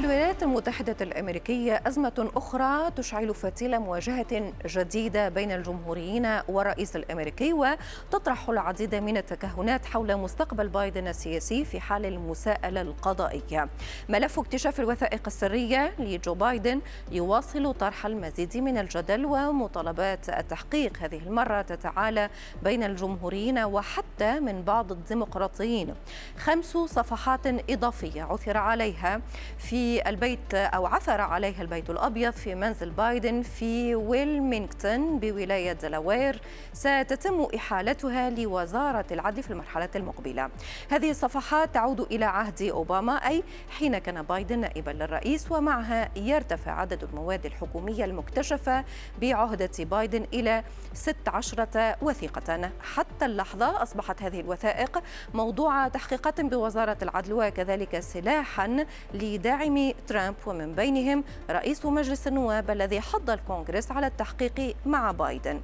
الولايات المتحدة الأمريكية أزمة أخرى تشعل فتيل مواجهة جديدة بين الجمهوريين والرئيس الأمريكي وتطرح العديد من التكهنات حول مستقبل بايدن السياسي في حال المساءلة القضائية. ملف اكتشاف الوثائق السرية لجو بايدن يواصل طرح المزيد من الجدل ومطالبات التحقيق هذه المرة تتعالى بين الجمهوريين وحتى من بعض الديمقراطيين. خمس صفحات إضافية عثر عليها في في البيت أو عثر عليها البيت الأبيض في منزل بايدن في ويلمينغتون بولاية دلاوير. ستتم إحالتها لوزارة العدل في المرحلة المقبلة. هذه الصفحات تعود إلى عهد أوباما أي حين كان بايدن نائبا للرئيس ومعها يرتفع عدد المواد الحكومية المكتشفة بعهدة بايدن إلى 16 وثيقة. حتى اللحظة أصبحت هذه الوثائق موضوع تحقيقات بوزارة العدل وكذلك سلاحا لدعم داعمي ترامب ومن بينهم رئيس مجلس النواب الذي حض الكونغرس على التحقيق مع بايدن.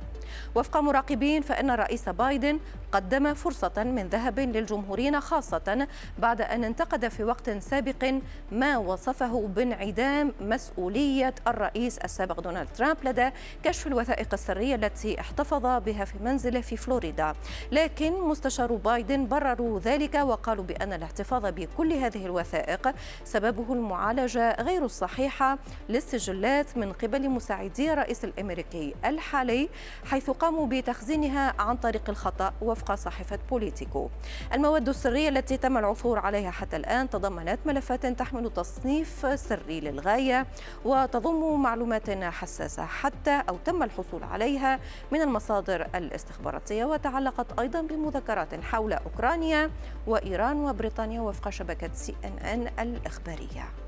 وفق مراقبين فإن الرئيس بايدن قدم فرصة من ذهب للجمهوريين خاصة بعد أن انتقد في وقت سابق ما وصفه بانعدام مسؤولية الرئيس السابق دونالد ترامب لدى كشف الوثائق السرية التي احتفظ بها في منزله في فلوريدا. لكن مستشار بايدن برروا ذلك وقالوا بأن الاحتفاظ بكل هذه الوثائق سببه المعالجة غير الصحيحة للسجلات من قبل مساعدي الرئيس الأمريكي الحالي حيث قاموا بتخزينها عن طريق الخطأ وفق صحيفة بوليتيكو. المواد السرية التي تم العثور عليها حتى الآن تضمنت ملفات تحمل تصنيف سري للغاية وتضم معلومات حساسة حتى أو تم الحصول عليها من المصادر الاستخباراتية وتعلقت أيضا بمذكرات حول أوكرانيا وإيران وبريطانيا وفق شبكة سي إن إن الإخبارية.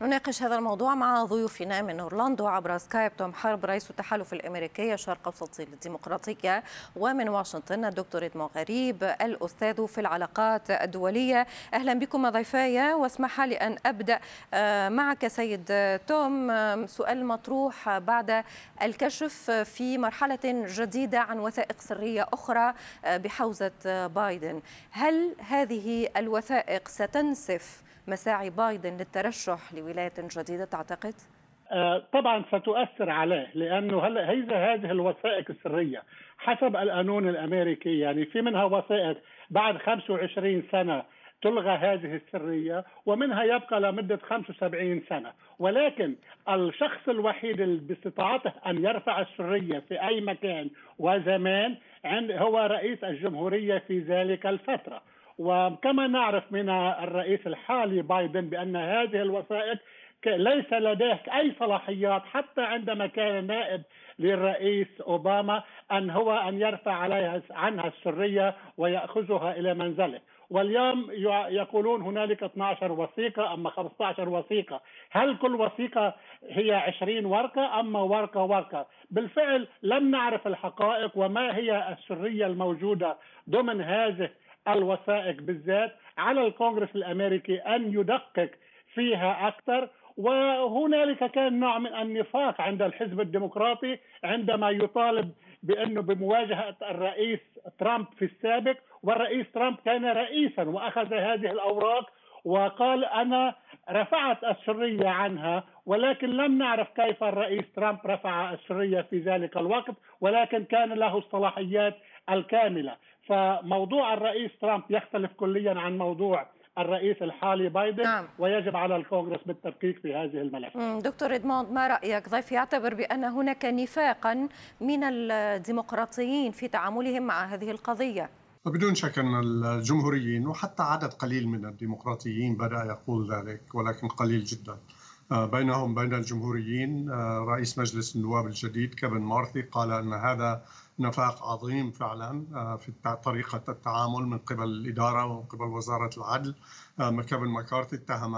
نناقش هذا الموضوع مع ضيوفنا من أورلاندو عبر سكايب توم حرب رئيس التحالف الأمريكي الشرق اوسطي للديمقراطيه ومن واشنطن الدكتور ادمو غريب الأستاذ في العلاقات الدولية. أهلا بكم ضيفاي واسمح لي أن أبدأ آه، معك سيد توم. سؤال مطروح بعد الكشف في مرحلة جديدة عن وثائق سرية أخرى آه، بحوزة بايدن. هل هذه الوثائق ستنسف مساعي بايدن للترشح لولاية جديدة تعتقد؟ آه، طبعا ستؤثر عليه لأنه هلا هي هذه الوثائق السرية. حسب القانون الأمريكي يعني في منها وثائق بعد 25 سنة تلغى هذه السرية ومنها يبقى لمدة 75 سنة. ولكن الشخص الوحيد اللي باستطاعته أن يرفع السرية في أي مكان وزمان هو رئيس الجمهورية في ذلك الفترة. وكما نعرف من الرئيس الحالي بايدن بأن هذه الوثائق ليس لديه أي صلاحيات حتى عندما كان نائب للرئيس أوباما أن هو أن يرفع عليها عنها السرية ويأخذها إلى منزله. واليوم يقولون هنالك 12 وثيقة أما 15 وثيقة. هل كل وثيقة هي 20 ورقة أما ورقة ورقة؟ بالفعل لم نعرف الحقائق وما هي السرية الموجودة ضمن هذه الوثائق بالذات على الكونغرس الأمريكي أن يدقق فيها أكثر وهنالك كان نوع من النفاق عند الحزب الديمقراطي عندما يطالب بأنه بمواجهة الرئيس ترامب في السابق والرئيس ترامب كان رئيسا وأخذ هذه الأوراق وقال أنا رفعت السريه عنها ولكن لم نعرف كيف الرئيس ترامب رفع السريه في ذلك الوقت ولكن كان له الصلاحيات الكاملة. فموضوع الرئيس ترامب يختلف كليا عن موضوع الرئيس الحالي بايدن نعم. ويجب على الكونغرس بالتدقيق في هذه الملف دكتور إدموند ما رأيك؟ ضيف يعتبر بأن هناك نفاقا من الديمقراطيين في تعاملهم مع هذه القضية. بدون شك أن الجمهوريين وحتى عدد قليل من الديمقراطيين بدأ يقول ذلك ولكن قليل جدا. آه، بينهم بين الجمهوريين آه، رئيس مجلس النواب الجديد كيفن مارثي قال أن هذا نفاق عظيم فعلا آه، في طريقة التعامل من قبل الإدارة ومن قبل وزارة العدل. كيفن ماكارثي اتهم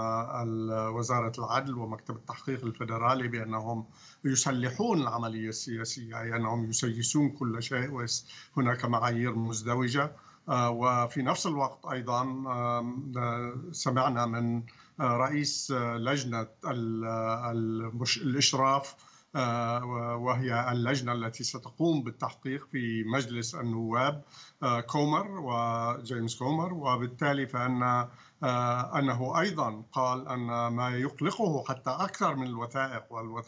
وزارة العدل ومكتب التحقيق الفيدرالي بأنهم يسلحون العملية السياسية أي أنهم يسيسون كل شيء وهناك معايير مزدوجة. وفي نفس الوقت أيضا سمعنا من رئيس لجنة الإشراف وهي اللجنة التي ستقوم بالتحقيق في مجلس النواب كومر وجيمس كومر. وبالتالي فإن أنه أيضا قال أن ما يقلقه حتى أكثر من الوثائق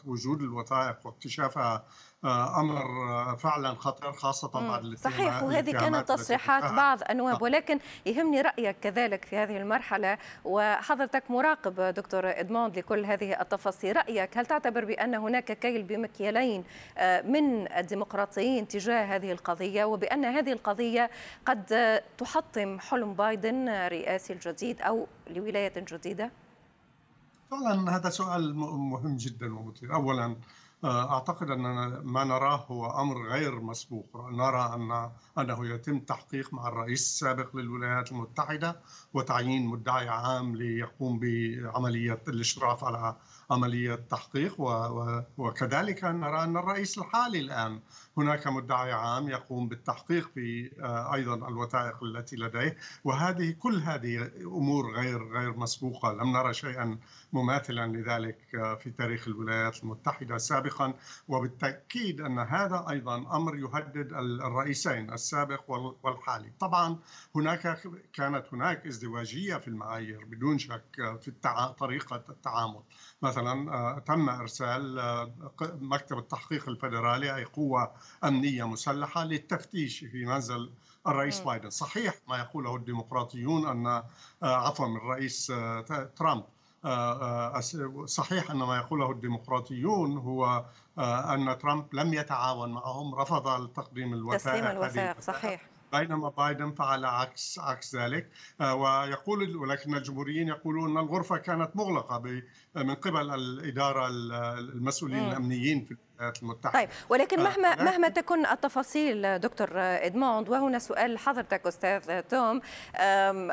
ووجود الوثائق واكتشافها آه، أمر آه، فعلا خطير خاصة بعد صحيح وهذه كانت تصريحات بعض النواب آه. ولكن يهمني رأيك كذلك في هذه المرحلة وحضرتك مراقب دكتور إدموند لكل هذه التفاصيل. رأيك هل تعتبر بأن هناك كيل بمكيالين من الديمقراطيين تجاه هذه القضية وبأن هذه القضية قد تحطم حلم بايدن الرئاسي الجديد أو لولاية جديدة؟ فعلا هذا سؤال مهم جدا ومثير. اولا آه، أعتقد أن ما نراه هو أمر غير مسبوق. نرى أن أنه يتم تحقيق مع الرئيس السابق للولايات المتحدة وتعيين مدعي عام ليقوم بعملية الإشراف على عملية تحقيق وكذلك نرى أن الرئيس الحالي الآن هناك مدعي عام يقوم بالتحقيق في آه، أيضا الوثائق التي لديه. وهذه كل هذه أمور غير غير مسبوقة. لم نرى شيئا مماثلا لذلك آه، في تاريخ الولايات المتحدة سابقا. وبالتأكيد أن هذا أيضا أمر يهدد الرئيسين السابق والحالي. طبعا هناك كانت هناك ازدواجية في المعايير بدون شك آه، في طريقة التعامل. مثلا تم إرسال مكتب التحقيق الفدرالي أي قوة أمنية مسلحة للتفتيش في منزل الرئيس بايدن، صحيح ما يقوله الديمقراطيون أن آه، عفوا الرئيس آه، ترامب. آه، صحيح أن ما يقوله الديمقراطيون هو أن ترامب لم يتعاون معهم رفض تقديم الوثائق تسليم الوثائق صحيح. بينما بايدن فعل عكس عكس ذلك. ويقول ولكن الجمهوريين يقولون إن الغرفة كانت مغلقة من قبل الإدارة المسؤولين الأمنيين في المتحدة. طيب ولكن آه، مهما مهما تكن التفاصيل دكتور إدموند وهنا سؤال لحضرتك أستاذ توم.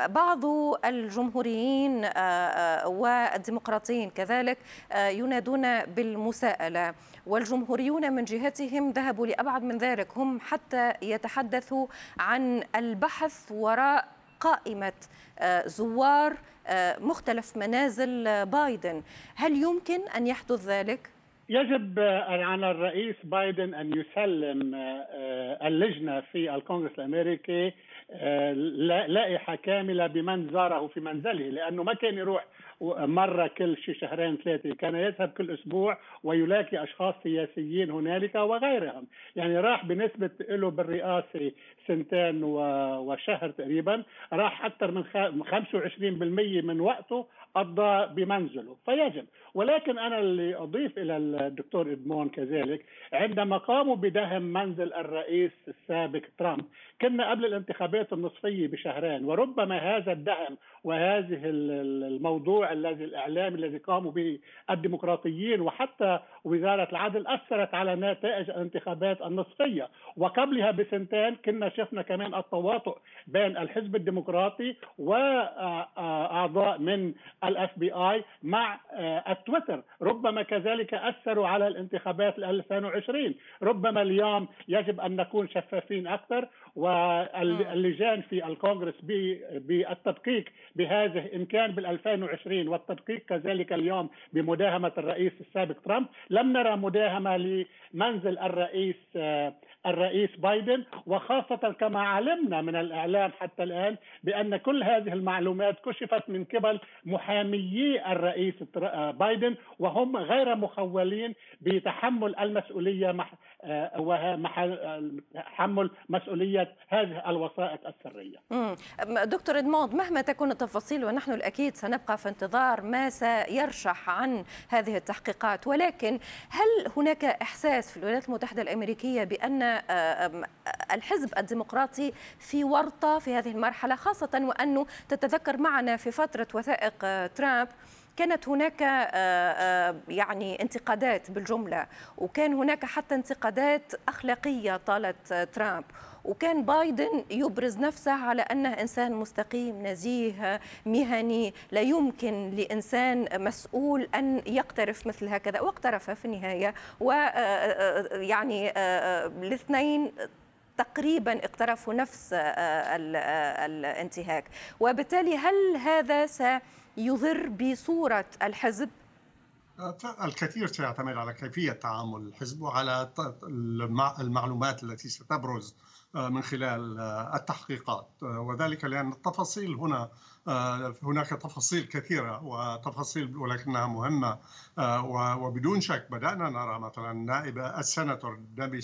بعض الجمهوريين آه، آه، والديمقراطيين كذلك ينادون بالمساءلة والجمهوريون من جهتهم ذهبوا لأبعد من ذلك. هم حتى يتحدثوا عن البحث وراء قائمة زوار مختلف منازل بايدن. هل يمكن أن يحدث ذلك؟ يجب على الرئيس بايدن أن يسلم آه، اللجنة في الكونغرس الأمريكي آه، لائحة كاملة بمن زاره في منزله لأنه ما كان يروح مرة كل شي شهرين ثلاثة كان يذهب كل أسبوع ويلاقي أشخاص سياسيين هنالك وغيرهم. يعني راح بنسبة له بالرئاسة سنتين وشهر تقريبا راح أكثر من 25% من وقته قضى بمنزله. فيجب. ولكن أنا اللي أضيف إلى الدكتور إدمون كذلك عندما قاموا بدهم منزل الرئيس السابق ترامب. كنا قبل الانتخابات النصفية بشهرين وربما هذا الدعم وهذه الموضوع الذي الاعلامي الذي قاموا به الديمقراطيين وحتى وزارة العدل أثرت على نتائج الانتخابات النصفية. وقبلها بسنتين كنا شفنا كمان التواطؤ بين الحزب الديمقراطي وأعضاء من ال FBI مع التويتر. ربما كذلك أثروا على الانتخابات 2020 ربما اليوم يجب أن نكون شفافين أكثر واللجان في الكونغرس بالتدقيق بهذه إن كان بال 2020 والتدقيق كذلك اليوم بمداهمة الرئيس السابق ترامب لم نرى مداهمة لمنزل الرئيس الرئيس بايدن. وخاصة كما علمنا من الإعلام حتى الآن بأن كل هذه المعلومات كشفت من قبل محاميي الرئيس بايدن وهم غير مخولين بتحمل المسؤولية وحمل مسؤولية هذه الوثائق السرية. دكتور إدموند مهما تكون التفاصيل ونحن الأكيد سنبقى في انتظار ما سيرشح عن هذه التحقيقات. ولكن هل هناك إحساس في الولايات المتحدة الأمريكية بأن الحزب الديمقراطي في ورطة في هذه المرحلة خاصة وأنه تتذكر معنا في فترة وثائق ترامب كانت هناك يعني انتقادات بالجملة وكان هناك حتى انتقادات أخلاقية طالت ترامب. وكان بايدن يبرز نفسه على أنه إنسان مستقيم نزيه مهني. لا يمكن لإنسان مسؤول أن يقترف مثل هكذا. واقترف في النهاية ويعني الاثنين تقريبا اقترفوا نفس الانتهاك. وبالتالي هل هذا سيضر بصورة الحزب؟ الكثير سيعتمد على كيفية تعامل الحزب وعلى المعلومات التي ستبرز من خلال التحقيقات. وذلك لأن التفاصيل هنا هناك تفاصيل كثيرة وتفاصيل ولكنها مهمة وبدون شك بدأنا نرى مثلا نائب السناتور دابي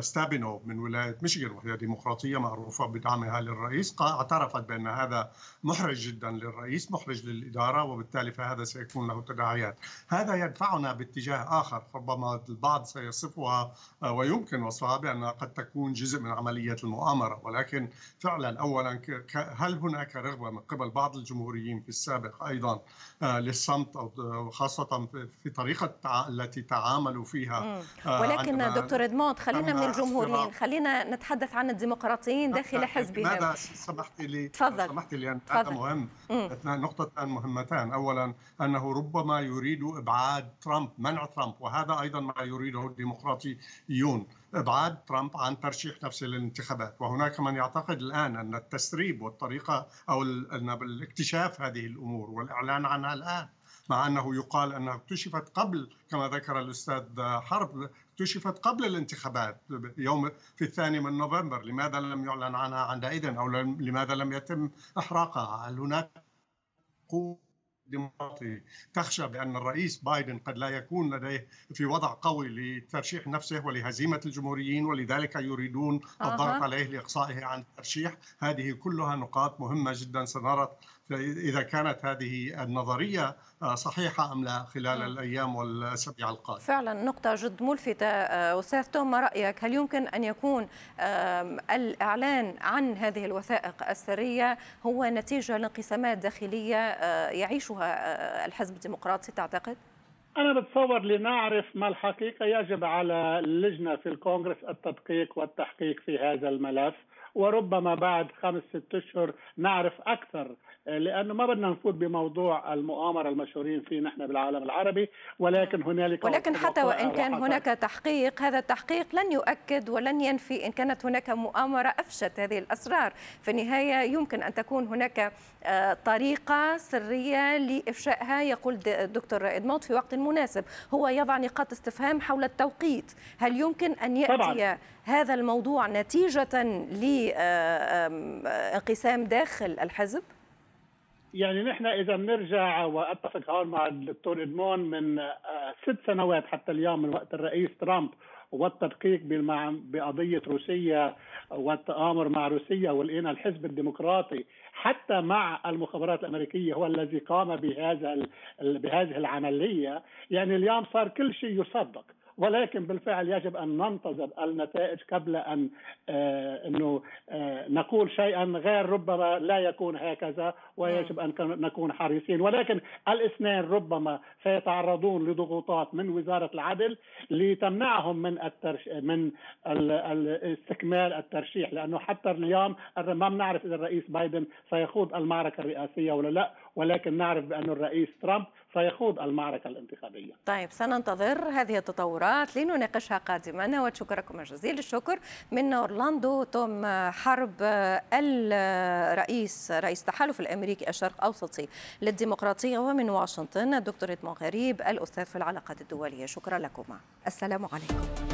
ستابينو من ولاية ميشيغان وهي ديمقراطية معروفة بدعمها للرئيس اعترفت بأن هذا محرج جدا للرئيس محرج للإدارة وبالتالي فهذا سيكون له تداعيات. هذا يدفعنا باتجاه آخر ربما البعض سيصفها ويمكن وصفها بأنها قد تكون جزء من عملية المؤامرة. ولكن فعلا أولا هل هناك رغبة من قبل بعض الجمهوريين في السابق أيضا آه، للصمت أو خاصة في طريقة التي تعاملوا فيها؟ آه، ولكن دكتور ادموند خلينا من الجمهوريين خلينا نتحدث عن الديمقراطيين داخل حزبهم ماذا سمحت لي؟ تفضل. سمحت لي أن هذا مهم. نقطتان مهمتان. أولا أنه ربما يريد إبعاد ترامب منع ترامب وهذا أيضا ما يريده الديمقراطيون. إبعاد ترامب عن ترشيح نفسه للانتخابات وهناك من يعتقد الآن أن التسريب والطريقة أو الاكتشاف هذه الأمور والإعلان عنها الآن مع أنه يقال أنها اكتشفت قبل كما ذكر الأستاذ حرب اكتشفت قبل الانتخابات يوم في الثاني من نوفمبر. لماذا لم يعلن عنها عندئذ أو لماذا لم يتم إحراقها؟ هل هناك ديمقراطي تخشى بأن الرئيس بايدن قد لا يكون لديه في وضع قوي لترشيح نفسه ولهزيمة الجمهوريين ولذلك يريدون الضغط عليه لإقصائه عن الترشيح؟ هذه كلها نقاط مهمة جدا سنرى إذا كانت هذه النظرية آه، صحيحة أم لا خلال الأيام والأسابيع القادمة؟ فعلا نقطة جد ملفتة. آه، أستاذ توم ما رأيك؟ هل يمكن أن يكون الإعلان عن هذه الوثائق السرية هو نتيجة لانقسامات داخلية آه، يعيشها الحزب الديمقراطي تعتقد؟ أنا بتصور لنعرف ما الحقيقة يجب على اللجنة في الكونغرس التدقيق والتحقيق في هذا الملف. وربما بعد خمس ست أشهر نعرف أكثر لأنه ما بدنا نفوت بموضوع المؤامرة المشهورين فيه نحن بالعالم العربي ولكن هنالك ولكن حتى وإن كان هناك تحقيق هذا التحقيق لن يؤكد ولن ينفي إن كانت هناك مؤامرة أفشت هذه الأسرار. في النهاية يمكن أن تكون هناك آه، طريقة سرية لإفشائها يقول الدكتور ادموند في وقت مناسب. هو يضع نقاط استفهام حول التوقيت. هل يمكن أن يأتي طبعا. هذا الموضوع نتيجة لانقسام آه، داخل الحزب؟ يعني نحن إذا بنرجع وأتفق هون مع الدكتور إدمون من آه، ست سنوات حتى اليوم من وقت الرئيس ترامب والتدقيق بقضية روسيا والتآمر مع روسيا ولقينا الحزب الديمقراطي حتى مع المخابرات الأمريكية هو الذي قام بهذا بهذه العملية. يعني اليوم صار كل شيء يصدق. ولكن بالفعل يجب أن ننتظر النتائج قبل أن آه إنه آه نقول شيئا غير ربما لا يكون هكذا ويجب أن نكون حريصين. ولكن الاثنين ربما سيتعرضون لضغوطات من وزارة العدل لتمنعهم من الترش من استكمال الترشيح لأنه حتى اليوم ما بنعرف إذا الرئيس بايدن سيخوض المعركة الرئاسية ولا لا ولكن نعرف بأن الرئيس ترامب سيخوض المعركة الانتخابية. طيب سننتظر هذه التطورات لنناقشها قادما وشكركم جزيل الشكر من أورلاندو توم حرب الرئيس رئيس التحالف الأمريكي الشرق أوسطي للديمقراطية ومن واشنطن الدكتور إدمون غريب الأستاذ في العلاقات الدولية. شكرا لكم السلام عليكم.